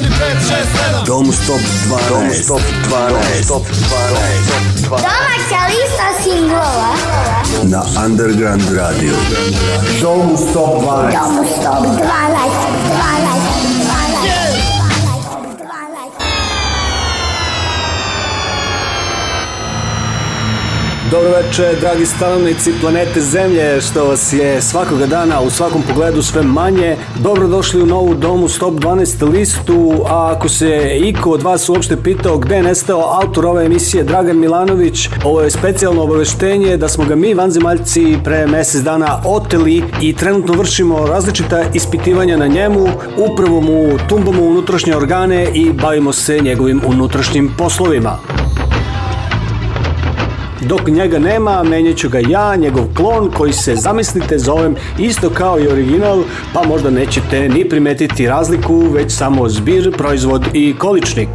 7 Dom Stop 12 Dom Stop 12 Dom Stop 12 Domaća lista singlova Na Underground Radio Dom Stop 12 Dom Stop 12 12 Dobroveče, dragi stanovnici planete Zemlje, što vas je svakoga dana u svakom pogledu sve manje. Dobrodošli u novu domu Stop 12 listu, a ako se iko od vas uopšte pitao gde je nestao autor ove emisije Dragan Milanović, ovo je specijalno obaveštenje da smo ga mi vanzemaljci pre mesec dana oteli i trenutno vršimo različita ispitivanja na njemu, upravo mu tumbamo unutrašnje organe i bavimo se njegovim unutrašnjim poslovima. Dok njega nema, menjat ga ja, njegov klon koji se, zamislite, zovem isto kao i original, pa možda nećete ni primetiti razliku, već samo zbir, proizvod i količnik.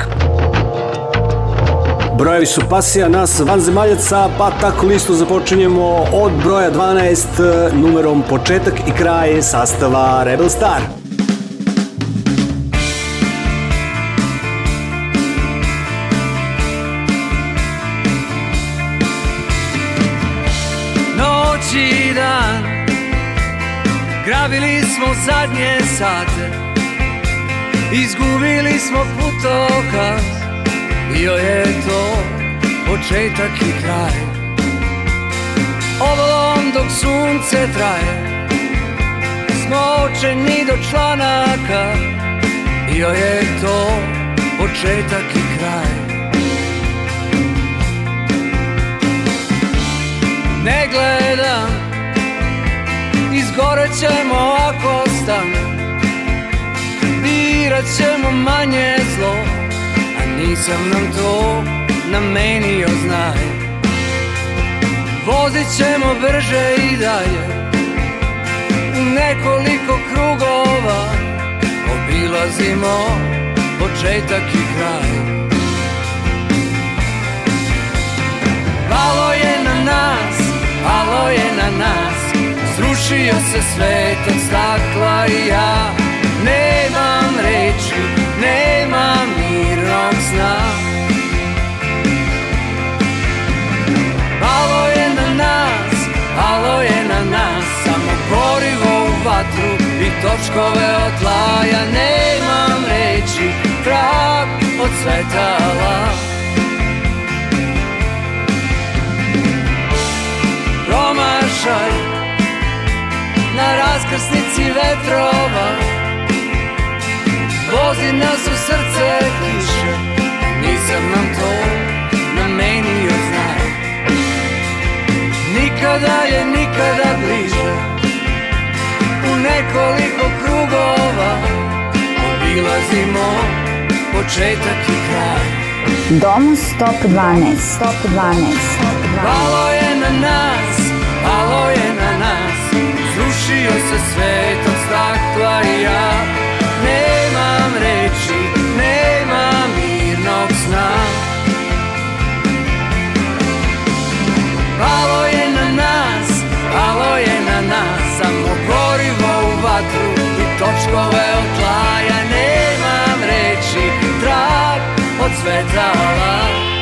Brojevi su pasija nas vanzemaljaca, pa tako listu započinjemo od broja 12 numerom početak i kraj sastava Rebel Star. Izgubili smo zadnje sate Izgubili smo putoka Bio je to početak i kraj Ovolom dok sunce traje Smo očeni do članaka Bio je to početak i kraj Ne gledam Gorećemo ako ostanu Birat ćemo manje zlo A nisam nam to namenio znaj Vozit ćemo brže i dalje U nekoliko krugova Obilazimo početak i kraj Palo je na nas, palo je na nas Sušio se svetom stakla i ja Nemam reči, nemam mirnog sna Alo je na nas, alo je na nas Samo gorivo u vatru i točkove od Ja Nemam reči, trag od svetala Promašaj na raskrsnici vetrova Vozi nas u srce kiše Nisam nam to namenio znao Nikada je nikada bliže U nekoliko krugova Obilazimo početak i kraj Domus Top 12 Top 12 Palo je na nas, palo je Slušio se svetom stakla i ja Nemam reči, nemam mirnog sna Palo je na nas, palo je na nas Samo gorivo u vatru i točkove od tla Ja nemam reči, trag od sveta ola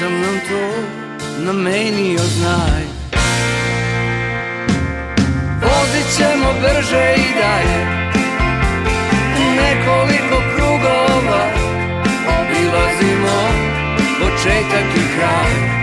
sam nam to namenio, znaj Vozit ćemo brže i dalje Nekoliko krugova Obilazimo početak i kraj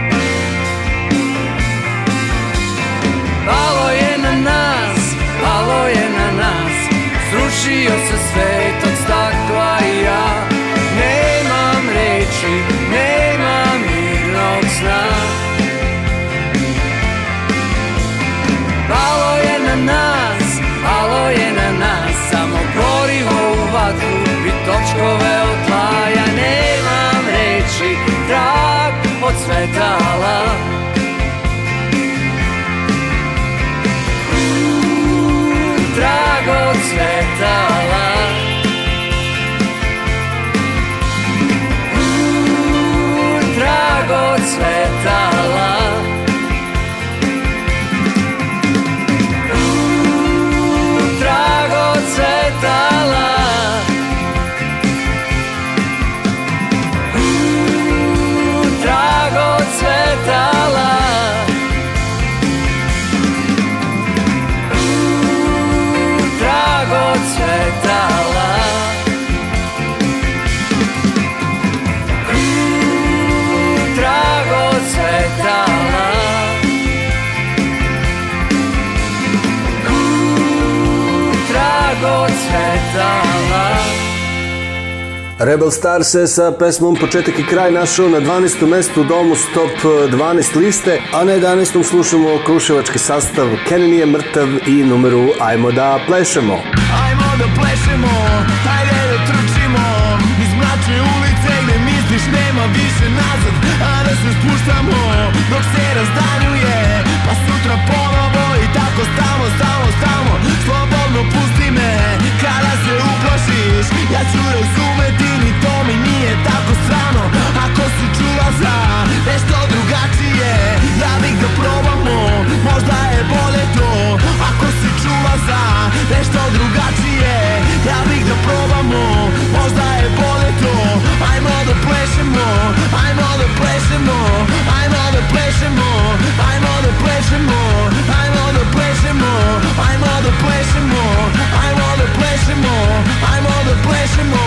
Rebel Star se sa pesmom Početak i kraj našao na 12. mestu u domu Top 12 liste, a na 11. slušamo kruševački sastav Kenny je mrtav i numeru Ajmo da plešemo. nešto drugačije Ja bih da probamo, možda je bolje to Ajmo da plešemo, ajmo da plešemo Ajmo da plešemo, ajmo da plešemo Ajmo da plešemo, ajmo da plešemo Ajmo da plešemo, ajmo da plešemo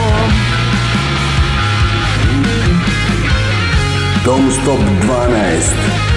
Stop 12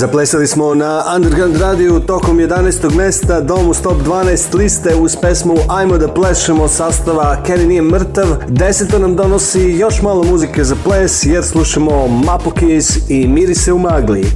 Zaplesali smo na Underground Radio tokom 11. mesta Domu Stop 12 liste uz pesmu Ajmo da plešemo sastava Kenny nije mrtav. Deseto nam donosi još malo muzike za ples jer slušamo Mapokis i Miri se u magli.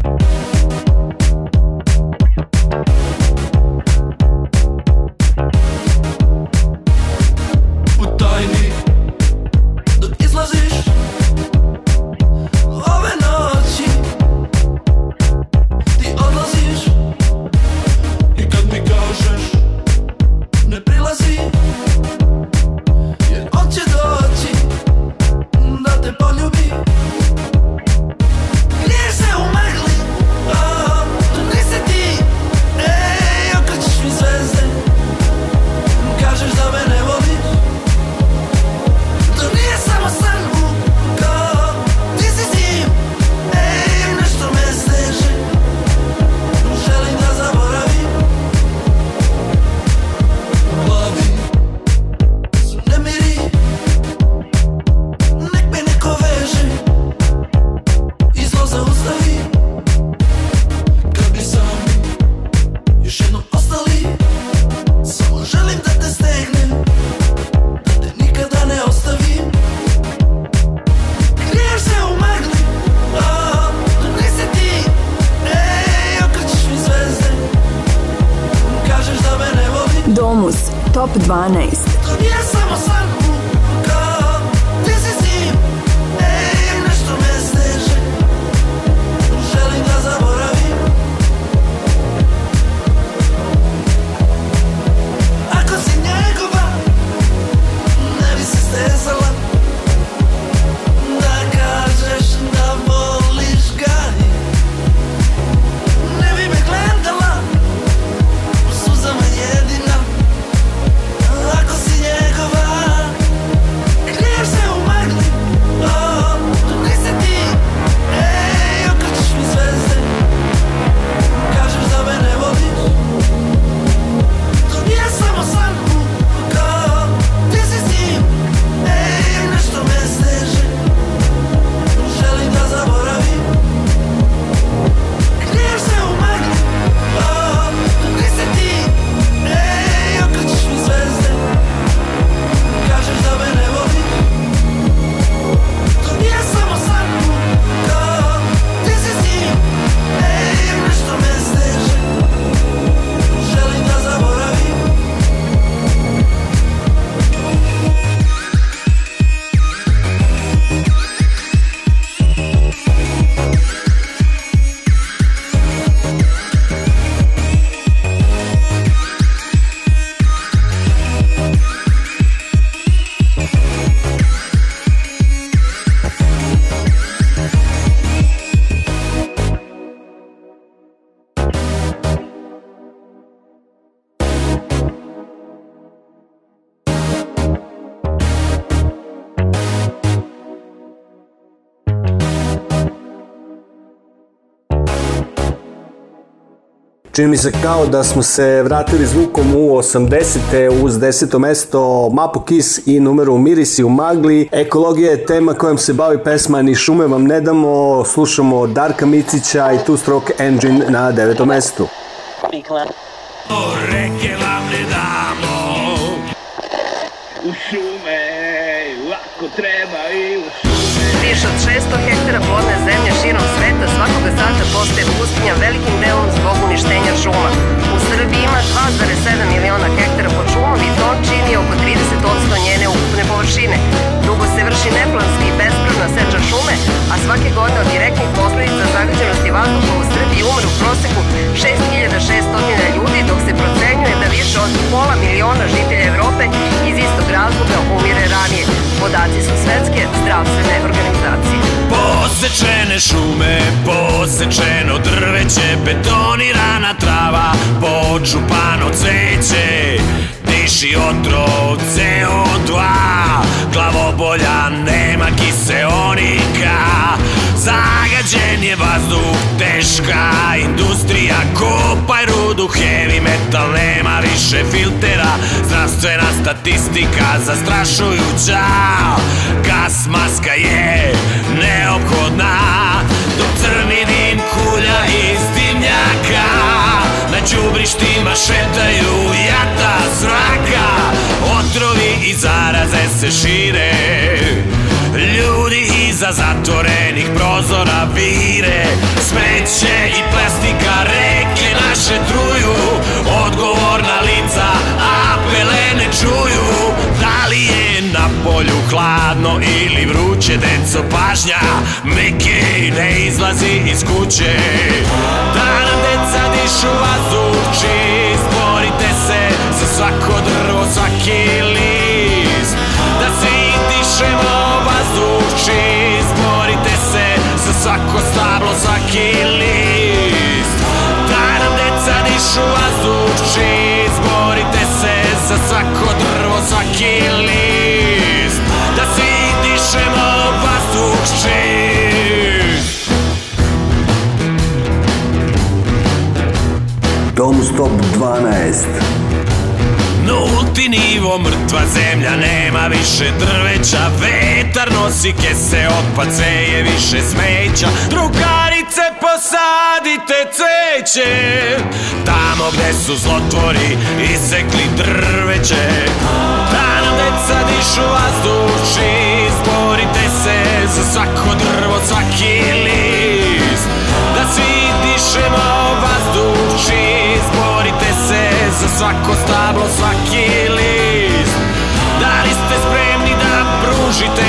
Čini mi se kao da smo se vratili zvukom u 80. uz 10. mesto Mapu Kiss i numeru Mirisi u magli. Ekologija je tema kojom se bavi pesma Ni šume vam ne damo. Slušamo Darka Micića i Two Stroke Engine na 9. mestu. Reke vam ne damo. U više od 600 hektara plodne zemlje širom sveta svakoga sata postaje pustinja velikim delom zbog uništenja šuma. U Srbiji ima 2,7 miliona hektara pod šumom i to čini oko 30% njene ukupne površine. Dugo se vrši neplanski i bez masovna da seča šume, a svake godine od direktnih posledica zagađenosti vazduha u Srbiji umre u proseku 6600 ljudi, dok se procenjuje da više od pola miliona žitelja Evrope iz istog razloga umire ranije. Podaci su Svetske zdravstvene organizacije. Posečene šume, posečeno drveće, betonirana trava, počupano ceće, diši otrov CO2 Glavobolja nema kise krajonika Zagađen je vazduh, teška industrija Kopaj rudu, heavy metal, nema više filtera Zdravstvena statistika zastrašujuća Gas maska je neophodna Dok crni dim kulja iz dimnjaka Na čubrištima šetaju jata zraka Otrovi i zaraze se šire iza zatvorenih prozora vire Smeće i plastika reke naše truju Odgovorna lica, a pelene čuju Da li je na polju hladno ili vruće Deco pažnja, Miki ne izlazi iz kuće Da nam deca dišu vazduh čist Borite se za svako drvo, svaki Top 12 No ulti nivo, mrtva zemlja, nema više drveća Vetar nosi kese, od je više smeća Drugarice, posadite cveće Tamo gde su zlotvori, isekli drveće Da nam deca dišu vazduši Izborite se za svako drvo, svaki list Da svi dišemo vazduši svako stablo, svaki list Da li ste spremni da pružite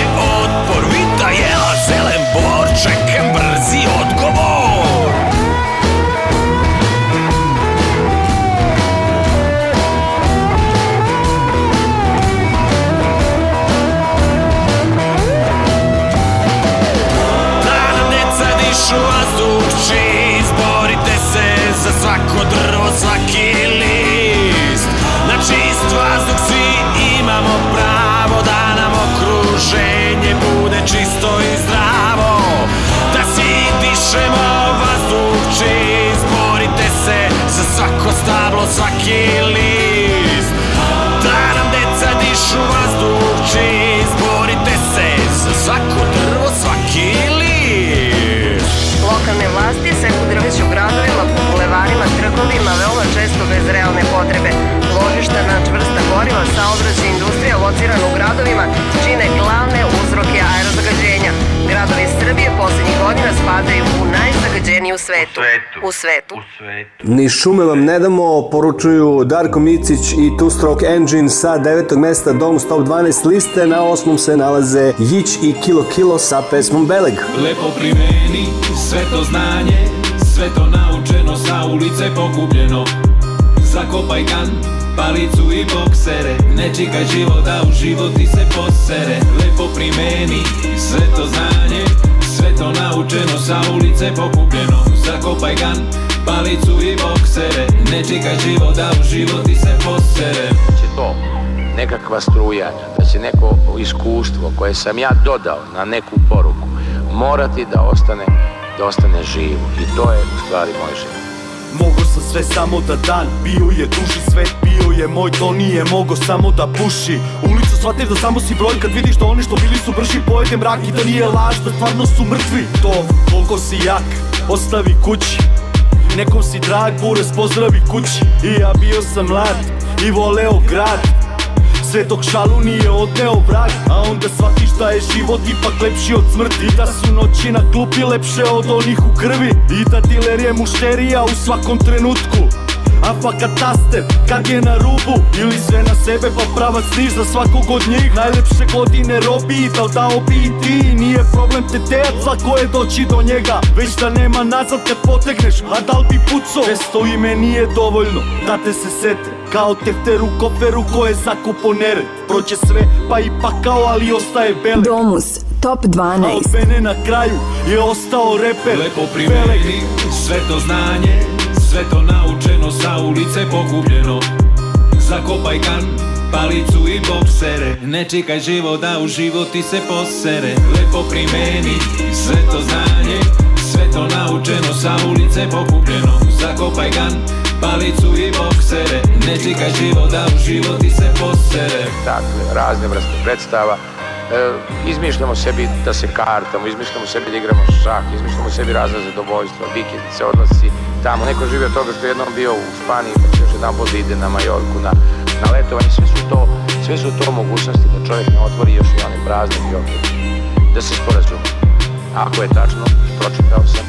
svetu. Ni šume vam ne damo, poručuju Darko Micić i Two Stroke Engine sa 9. mesta Dom Stop 12 liste. Na osmom se nalaze Jić i Kilo Kilo sa pesmom Beleg. Lepo primeni sve to znanje, sve to naučeno sa ulice pokupljeno. Zakopaj kan, palicu i boksere Ne čekaj da u životi se posere Lepo primeni sve to znanje Sve to naučeno, sa ulice pokupljeno Zakopaj gan, palicu i boksere Ne čekaj život da u i se posere Če to nekakva struja, da će neko iskustvo koje sam ja dodao na neku poruku morati da ostane, da ostane živo i to je u stvari moj život. Mogu sam sve samo da dan, bio je duži svet, bio je moj, to nije mogo samo da puši Ulicu shvatiš da samo si broj kad vidiš da oni što bili su brži pojede mrak i da nije laž da stvarno su mrtvi To koliko si jak, ostavi kući Nekom si drag, bure, pozdravi kući I ja bio sam mlad i voleo grad sve dok šalu nije odneo vrag A onda shvatiš da je život ipak lepši od smrti da su noći na klupi lepše od onih u krvi I da diler je mušterija u svakom trenutku A pa taste, kad je na rubu Ili sve na sebe pa pravac niš za svakog od njih Najlepše godine robi, da li dao bi i ti Nije problem te tejat, lako je doći do njega Već da nema nazad te potegneš, a da li bi puco Mesto ime nije dovoljno, da te se sete Kao tefter u koferu ko je zakupo nered Proće sve, pa i pakao, ali ostaje bele Domus, top 12 A od na kraju je ostao reper Lepo primeni sve to znanje Sve to naučeno sa ulice pokupljeno Zakopaj kan, palicu i boksere Ne čekaj živo da u životi se posere Lepo primeni sve to znanje Sve to naučeno sa ulice pokupljeno Zakopaj kan, palicu i boksere Ne čekaj živo da u životi se posere Dakle, razne vrste predstava E, izmišljamo sebi da se kartamo, izmišljamo sebi da igramo šah, izmišljamo sebi razne zadovoljstva, vikend se odlasi, tamo. Neko živi od toga što je jednom bio u Španiji, pa će još jedan put da ide na Majorku, na, na letovanje. Sve su, to, sve su to mogućnosti da čovjek ne otvori još i onaj praznik i okvir. Da se sporazume. Ako je tačno, pročitao sam,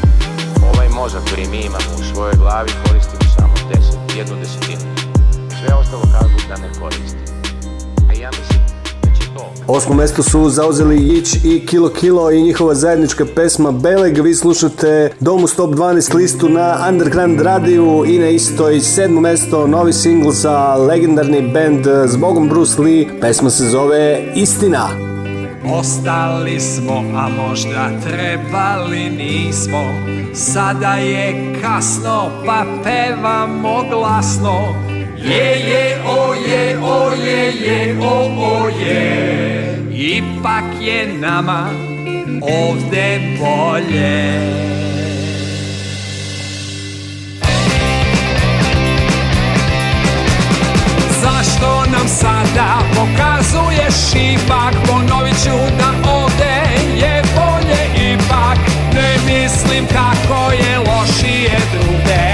ovaj mozak koji mi imamo u svojoj glavi koristimo samo 10, jednu desetinu. Sve ostalo kažu da ne koristi. A ja mislim Osmo mesto su zauzeli Jić i Kilo Kilo i njihova zajednička pesma Beleg. Vi slušate Domu Stop 12 listu na Underground Radio i na istoj sedmo mesto novi singl sa legendarni band Zbogom Bruce Lee. Pesma se zove Istina. Ostali smo, a možda trebali nismo Sada je kasno, pa pevamo glasno Je, je, o, je, o, je, je, o, o, je Ipak je nama ovde bolje Zašto nam sada pokazuješ ipak Ponovit ću da ovde je bolje ipak Ne mislim kako je lošije druge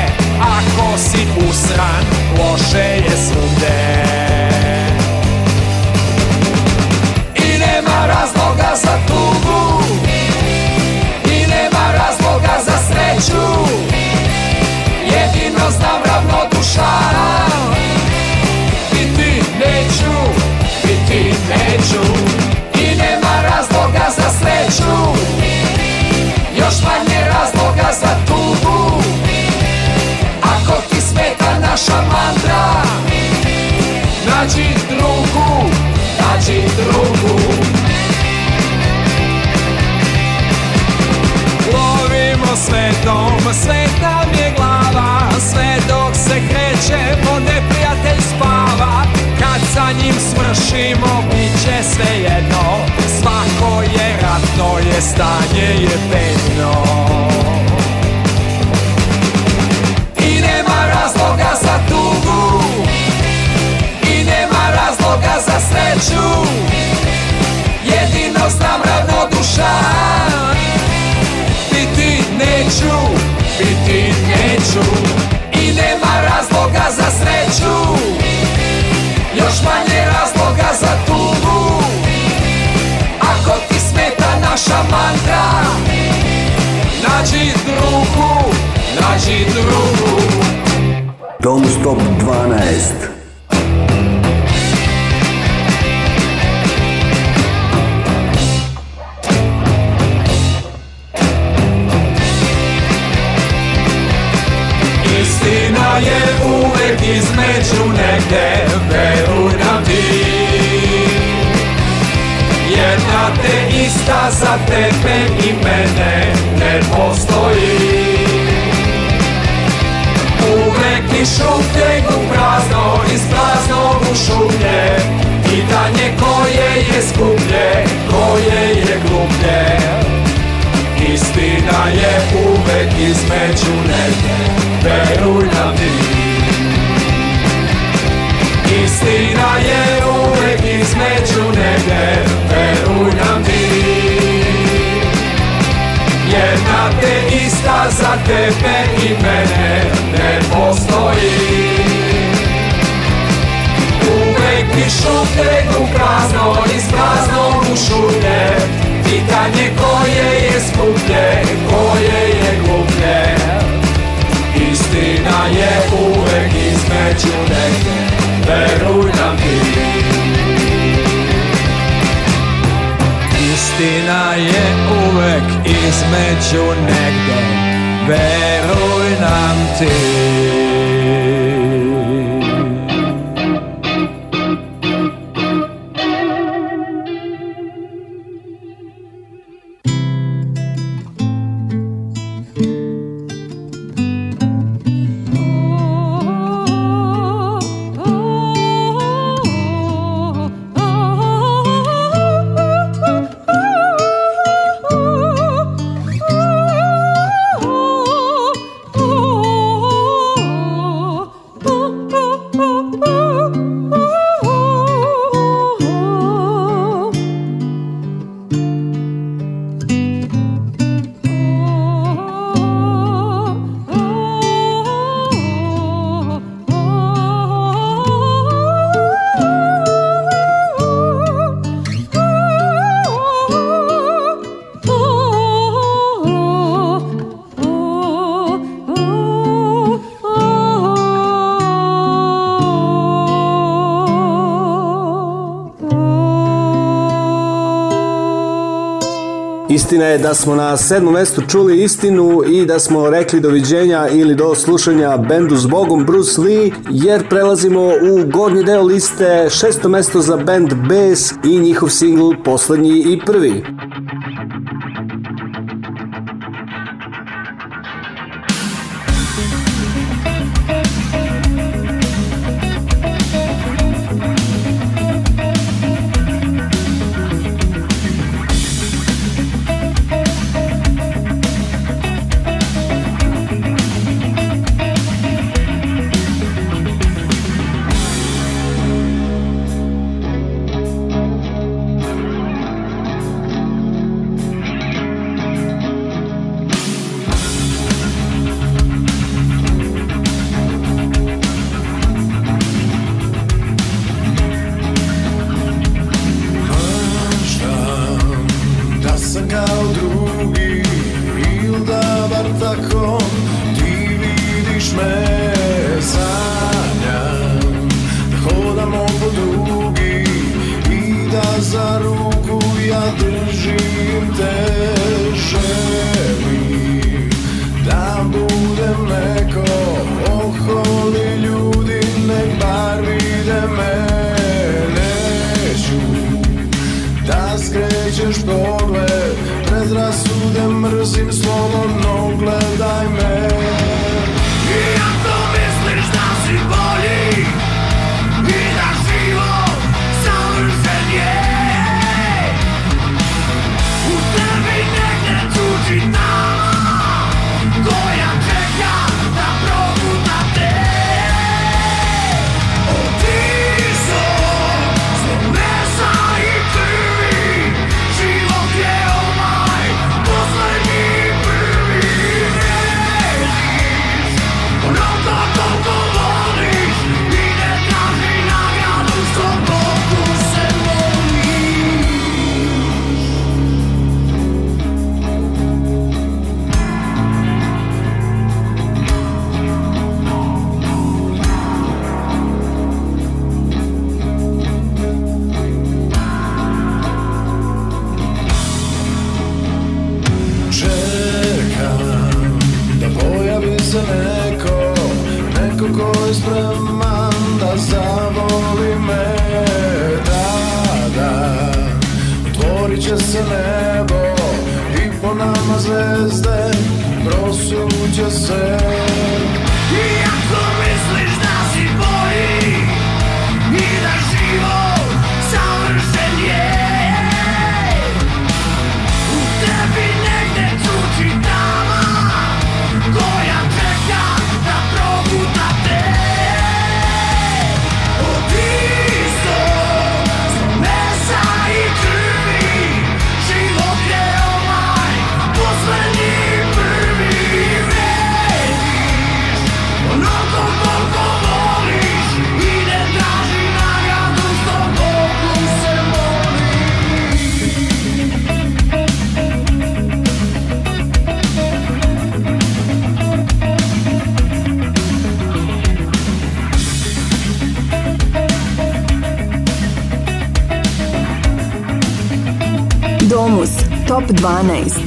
si Lovimo svetom, sve nam je glava Sve dok se krećemo, neprijatelj spava Kad sa njim smršimo, bit će sve Svako je ratno, je stanje je bedno ću Jedino znam ravnodušan Biti neću, biti neću I nema razloga za sreću Još manje razloga za tugu Ako ti smeta naša mantra Nađi drugu, nađi drugu Dom Stop 12 tebe i mene ne postoji Uvek i šupljeg u prazno, iz prazno u šuplje Pitanje koje je skuplje, koje je gluplje Istina je uvek između nebe, veruj nam ti za tebe i mene ne postoji Uvek ti u prazno iz praznog ušulje Pitanje koje je skuplje, koje je gluplje Istina je uvek između neke, veruj nam ti Istina je uvek između negde vero in ante. da smo na sedmom mestu čuli istinu i da smo rekli doviđenja ili do slušanja bendu s Bogom Bruce Lee, jer prelazimo u gornji deo liste šesto mesto za bend Bass i njihov singl poslednji i prvi. 12.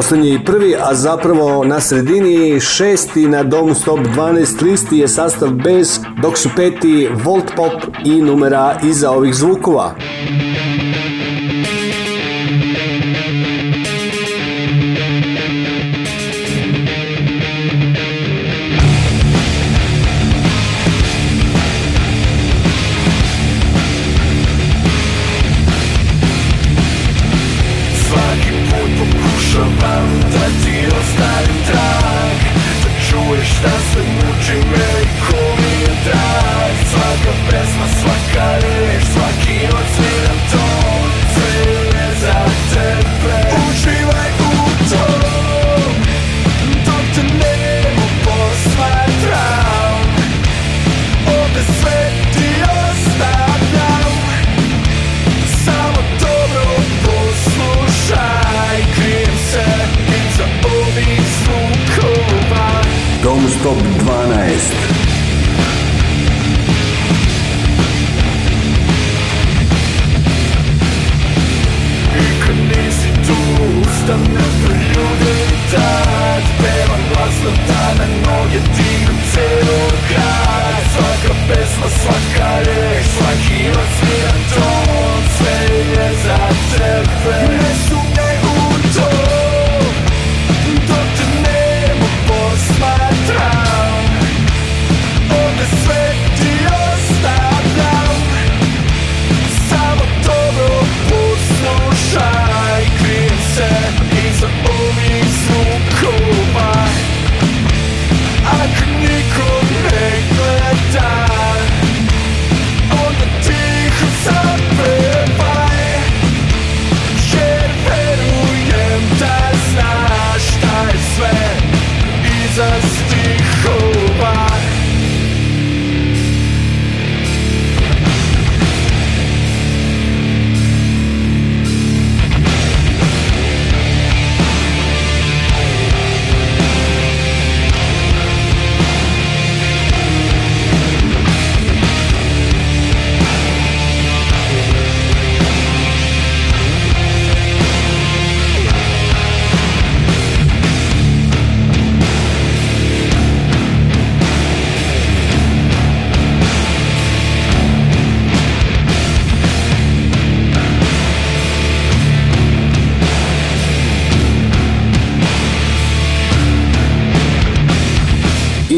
poslednji i prvi, a zapravo na sredini šesti na Domu Stop 12 listi je sastav bez, dok su peti Volt Pop i numera iza ovih zvukova.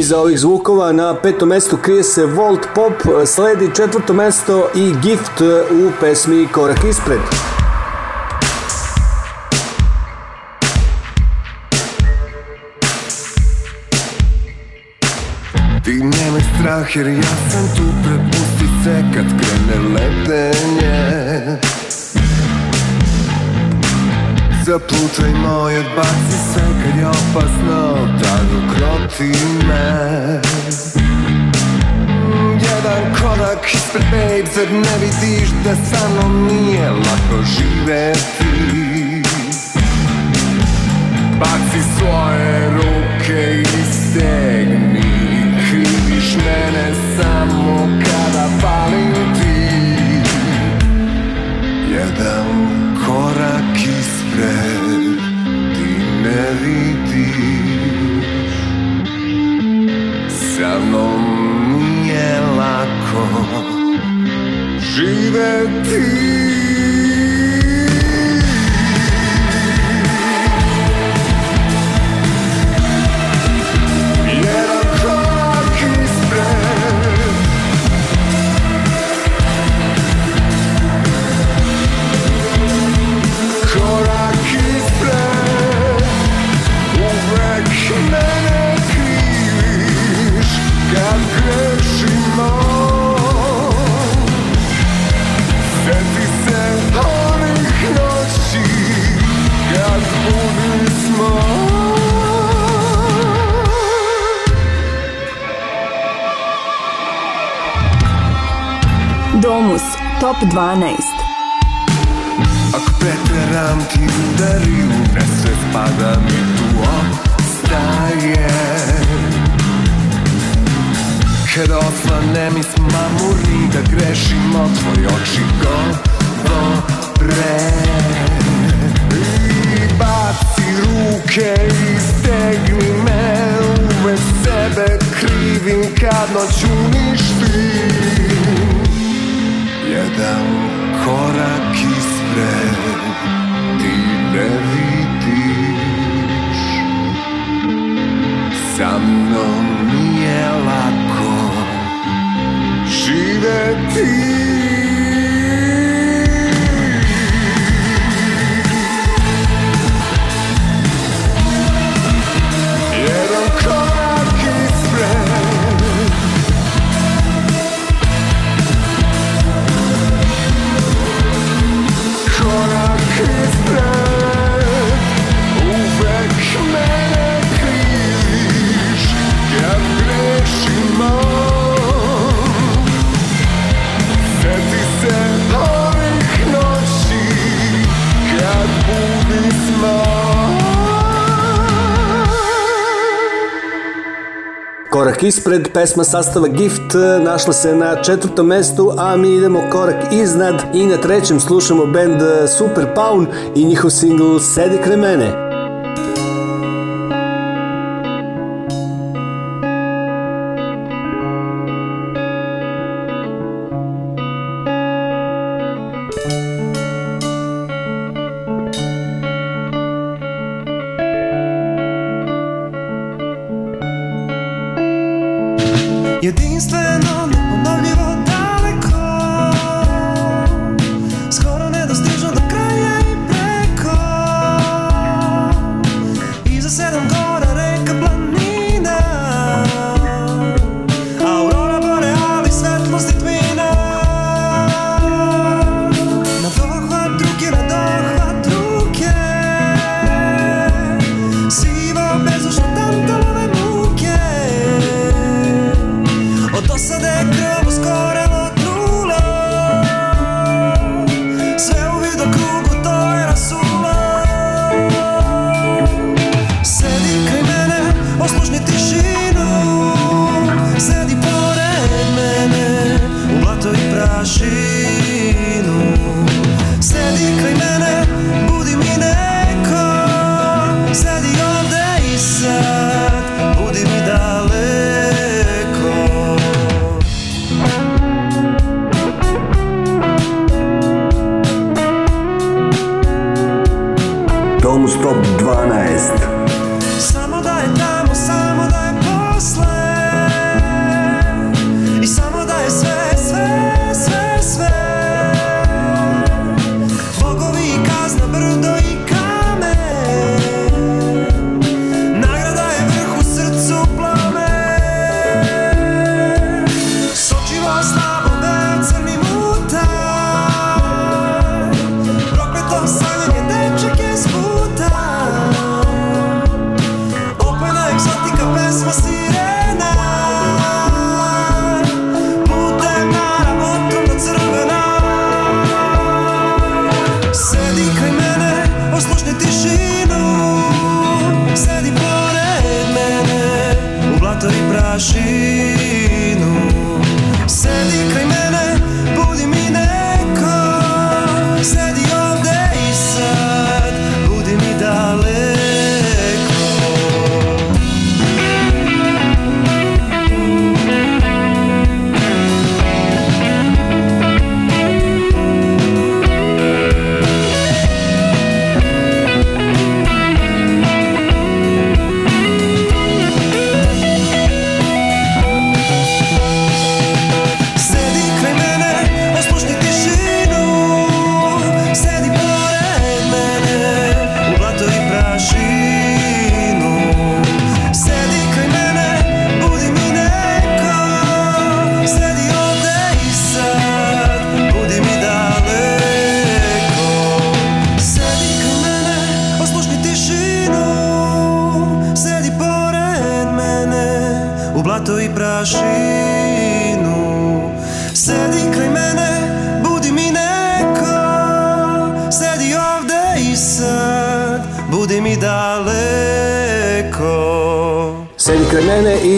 iza ovih zvukova na petom mestu krije se Volt Pop, sledi četvrto mesto i Gift u pesmi Korak ispred. Ti nemaj strah jer ja sam tu, prepusti se kad krene letenje Zaplučaj moj, odbaci se kad je opasno Tad ukroti me Jedan korak ispred babe Zar ne vidiš da sa mnom nije lako živeti Baci svoje ruke i stegni Kriviš mene samo kada palim ti Jedan korak ispred Πρέπει με vidiš Sa mnom nije lako Živeti Domus Top 12 Ako preteram ti udari u nesve spada mi tu ostaje Kada osvanem iz mamuri da grešimo tvoj oči ispred pesma sastava Gift e, našla se na četvrtom mestu, a mi idemo korak iznad i na trećem slušamo band e, Super Paun i njihov singl Sedi kre mene.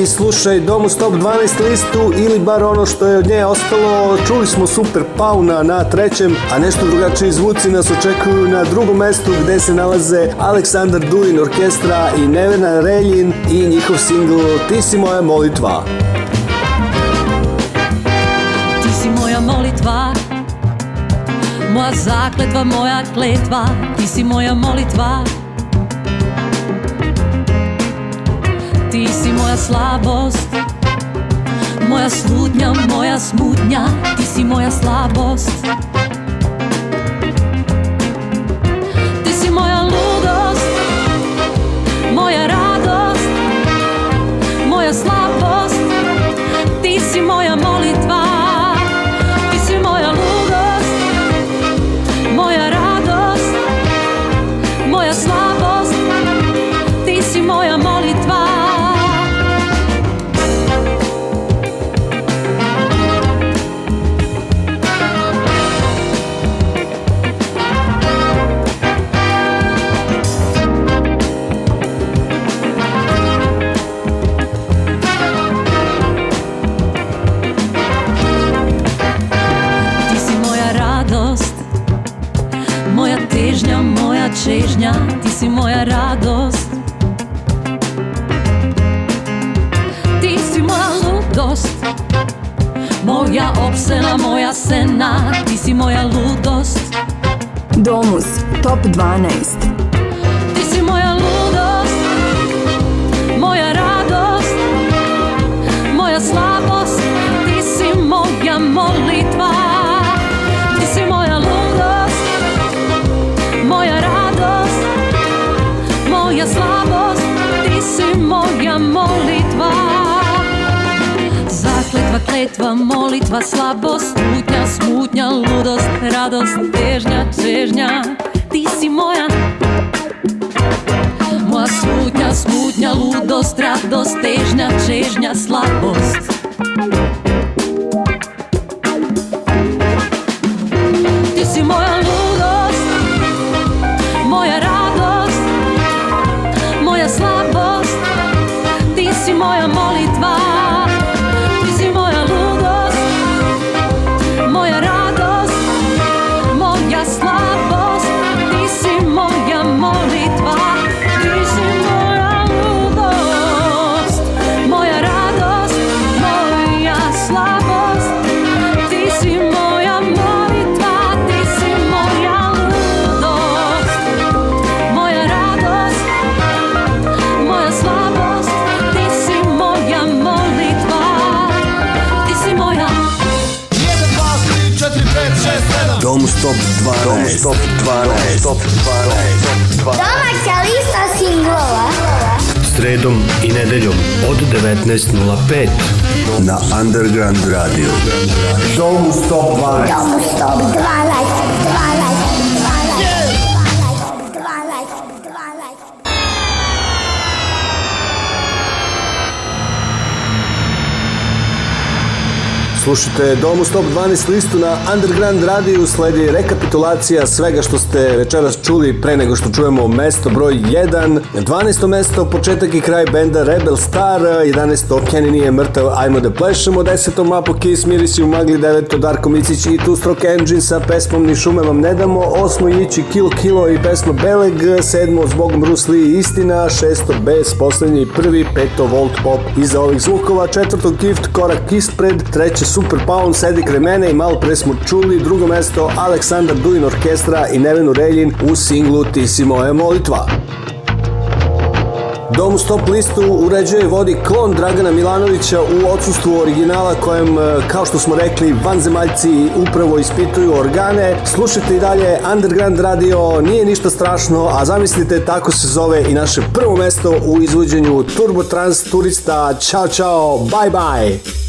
slušaj Domu Stop 12 listu ili bar ono što je od nje ostalo. Čuli smo Super Pauna na trećem, a nešto drugačiji zvuci nas očekuju na drugom mestu gde se nalaze Aleksandar Duin Orkestra i Nevena Reljin i njihov singl Ti si moja molitva. Ti si moja molitva, moja zakletva, moja kletva, ti si moja molitva, si moja slabost Moja slutnja, moja smutnja Ti si moja slabost 12 Ti si moja ludost, moja radost, moja slabost, ti si moja molitva Ti si moja ludost, moja radost, moja slabost, ti si moja molitva Zakletva, kletva, molitva, slabost, smutnja, smutnja, ludost, radost, težnja, čežnja moja Moja smutňa, smutňa, lúdosť, radosť, težňa, čežňa, slabosť 12. Top 12. Top 12. Domaća lista singlova. Sredom i nedeljom od 19.05 na Underground Radio. Domus Top 12. Domus Top 12. Slušajte Domus Top 12 listu na Underground Radio, sledi rekapitulacija svega što ste večeras čuli pre nego što čujemo mesto broj 1. 12. mesto, početak i kraj benda Rebel Star, 11. Kenny nije mrtav, ajmo da plešemo, 10. Mapo Kiss, Mirisi u magli, 9. Darko Micić i Two Stroke Engine sa pesmom Ni šume vam ne damo, 8. Ići Kill Kilo i pesma Beleg, 7. Zbogom Bruce Lee Istina, 6. Bez, poslednji prvi, 5. Volt Pop iza ovih zvukova, 4. Gift, korak ispred, 3. Super Pound sedi kraj mene i malo pre smo čuli drugo mesto Aleksandar Dulin Orkestra i Nevenu Reljin u singlu Ti si moja molitva. Dom Stop listu uređuje vodi klon Dragana Milanovića u odsustvu originala kojem, e, kao što smo rekli, vanzemaljci upravo ispituju organe. Slušajte i dalje Underground Radio, nije ništa strašno, a zamislite tako se zove i naše prvo mesto u izvođenju Turbo Trans turista. Ćao, čao, bye bye!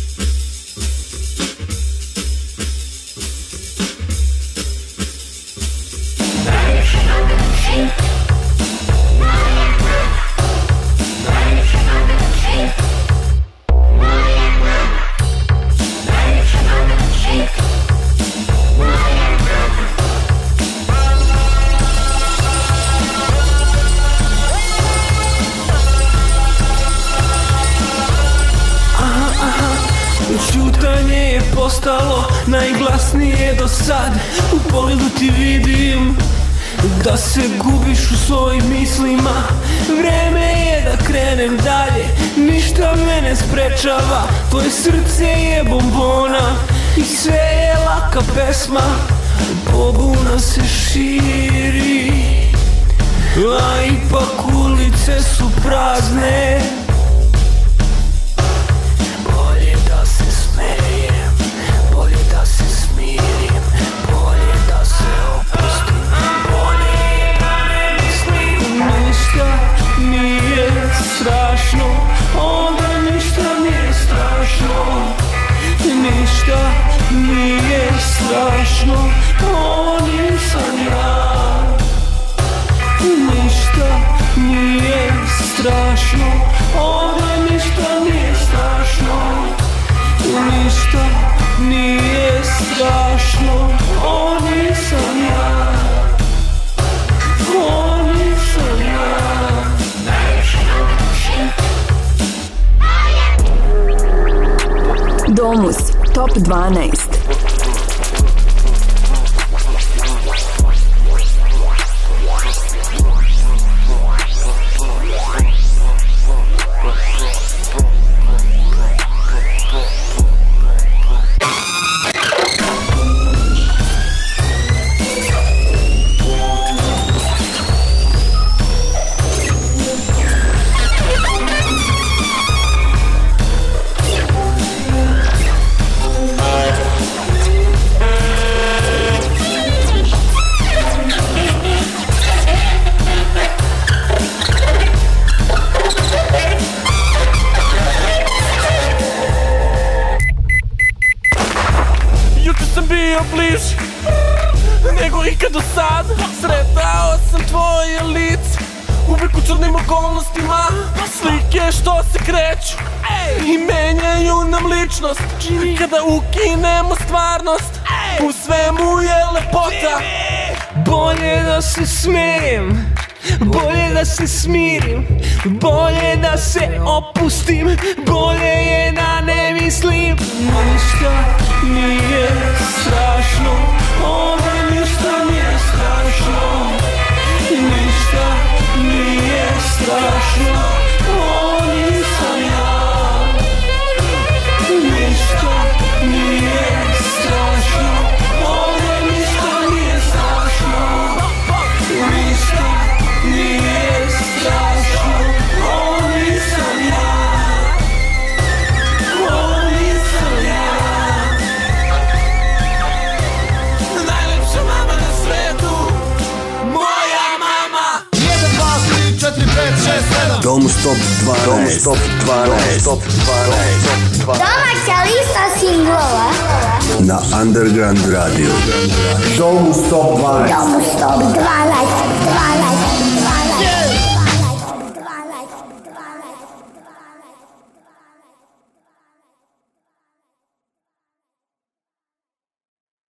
12. nego ikad do sad Sretao sam tvoje lice Uvijek u crnim okolnostima Slike što se kreću I menjaju nam ličnost Kada ukinemo stvarnost U svemu je lepota Bolje da se smijem Bolje da se smirim Bolje da se opustim Bolje je da ne mislim Ništa nije strašno Ovo ništa nije strašno Ništa nije strašno Top 12. Top 12. Top 12. Doma Cialista singlowa. Na Underground Radio. Domu Stop 12. Domu Stop 12. 12.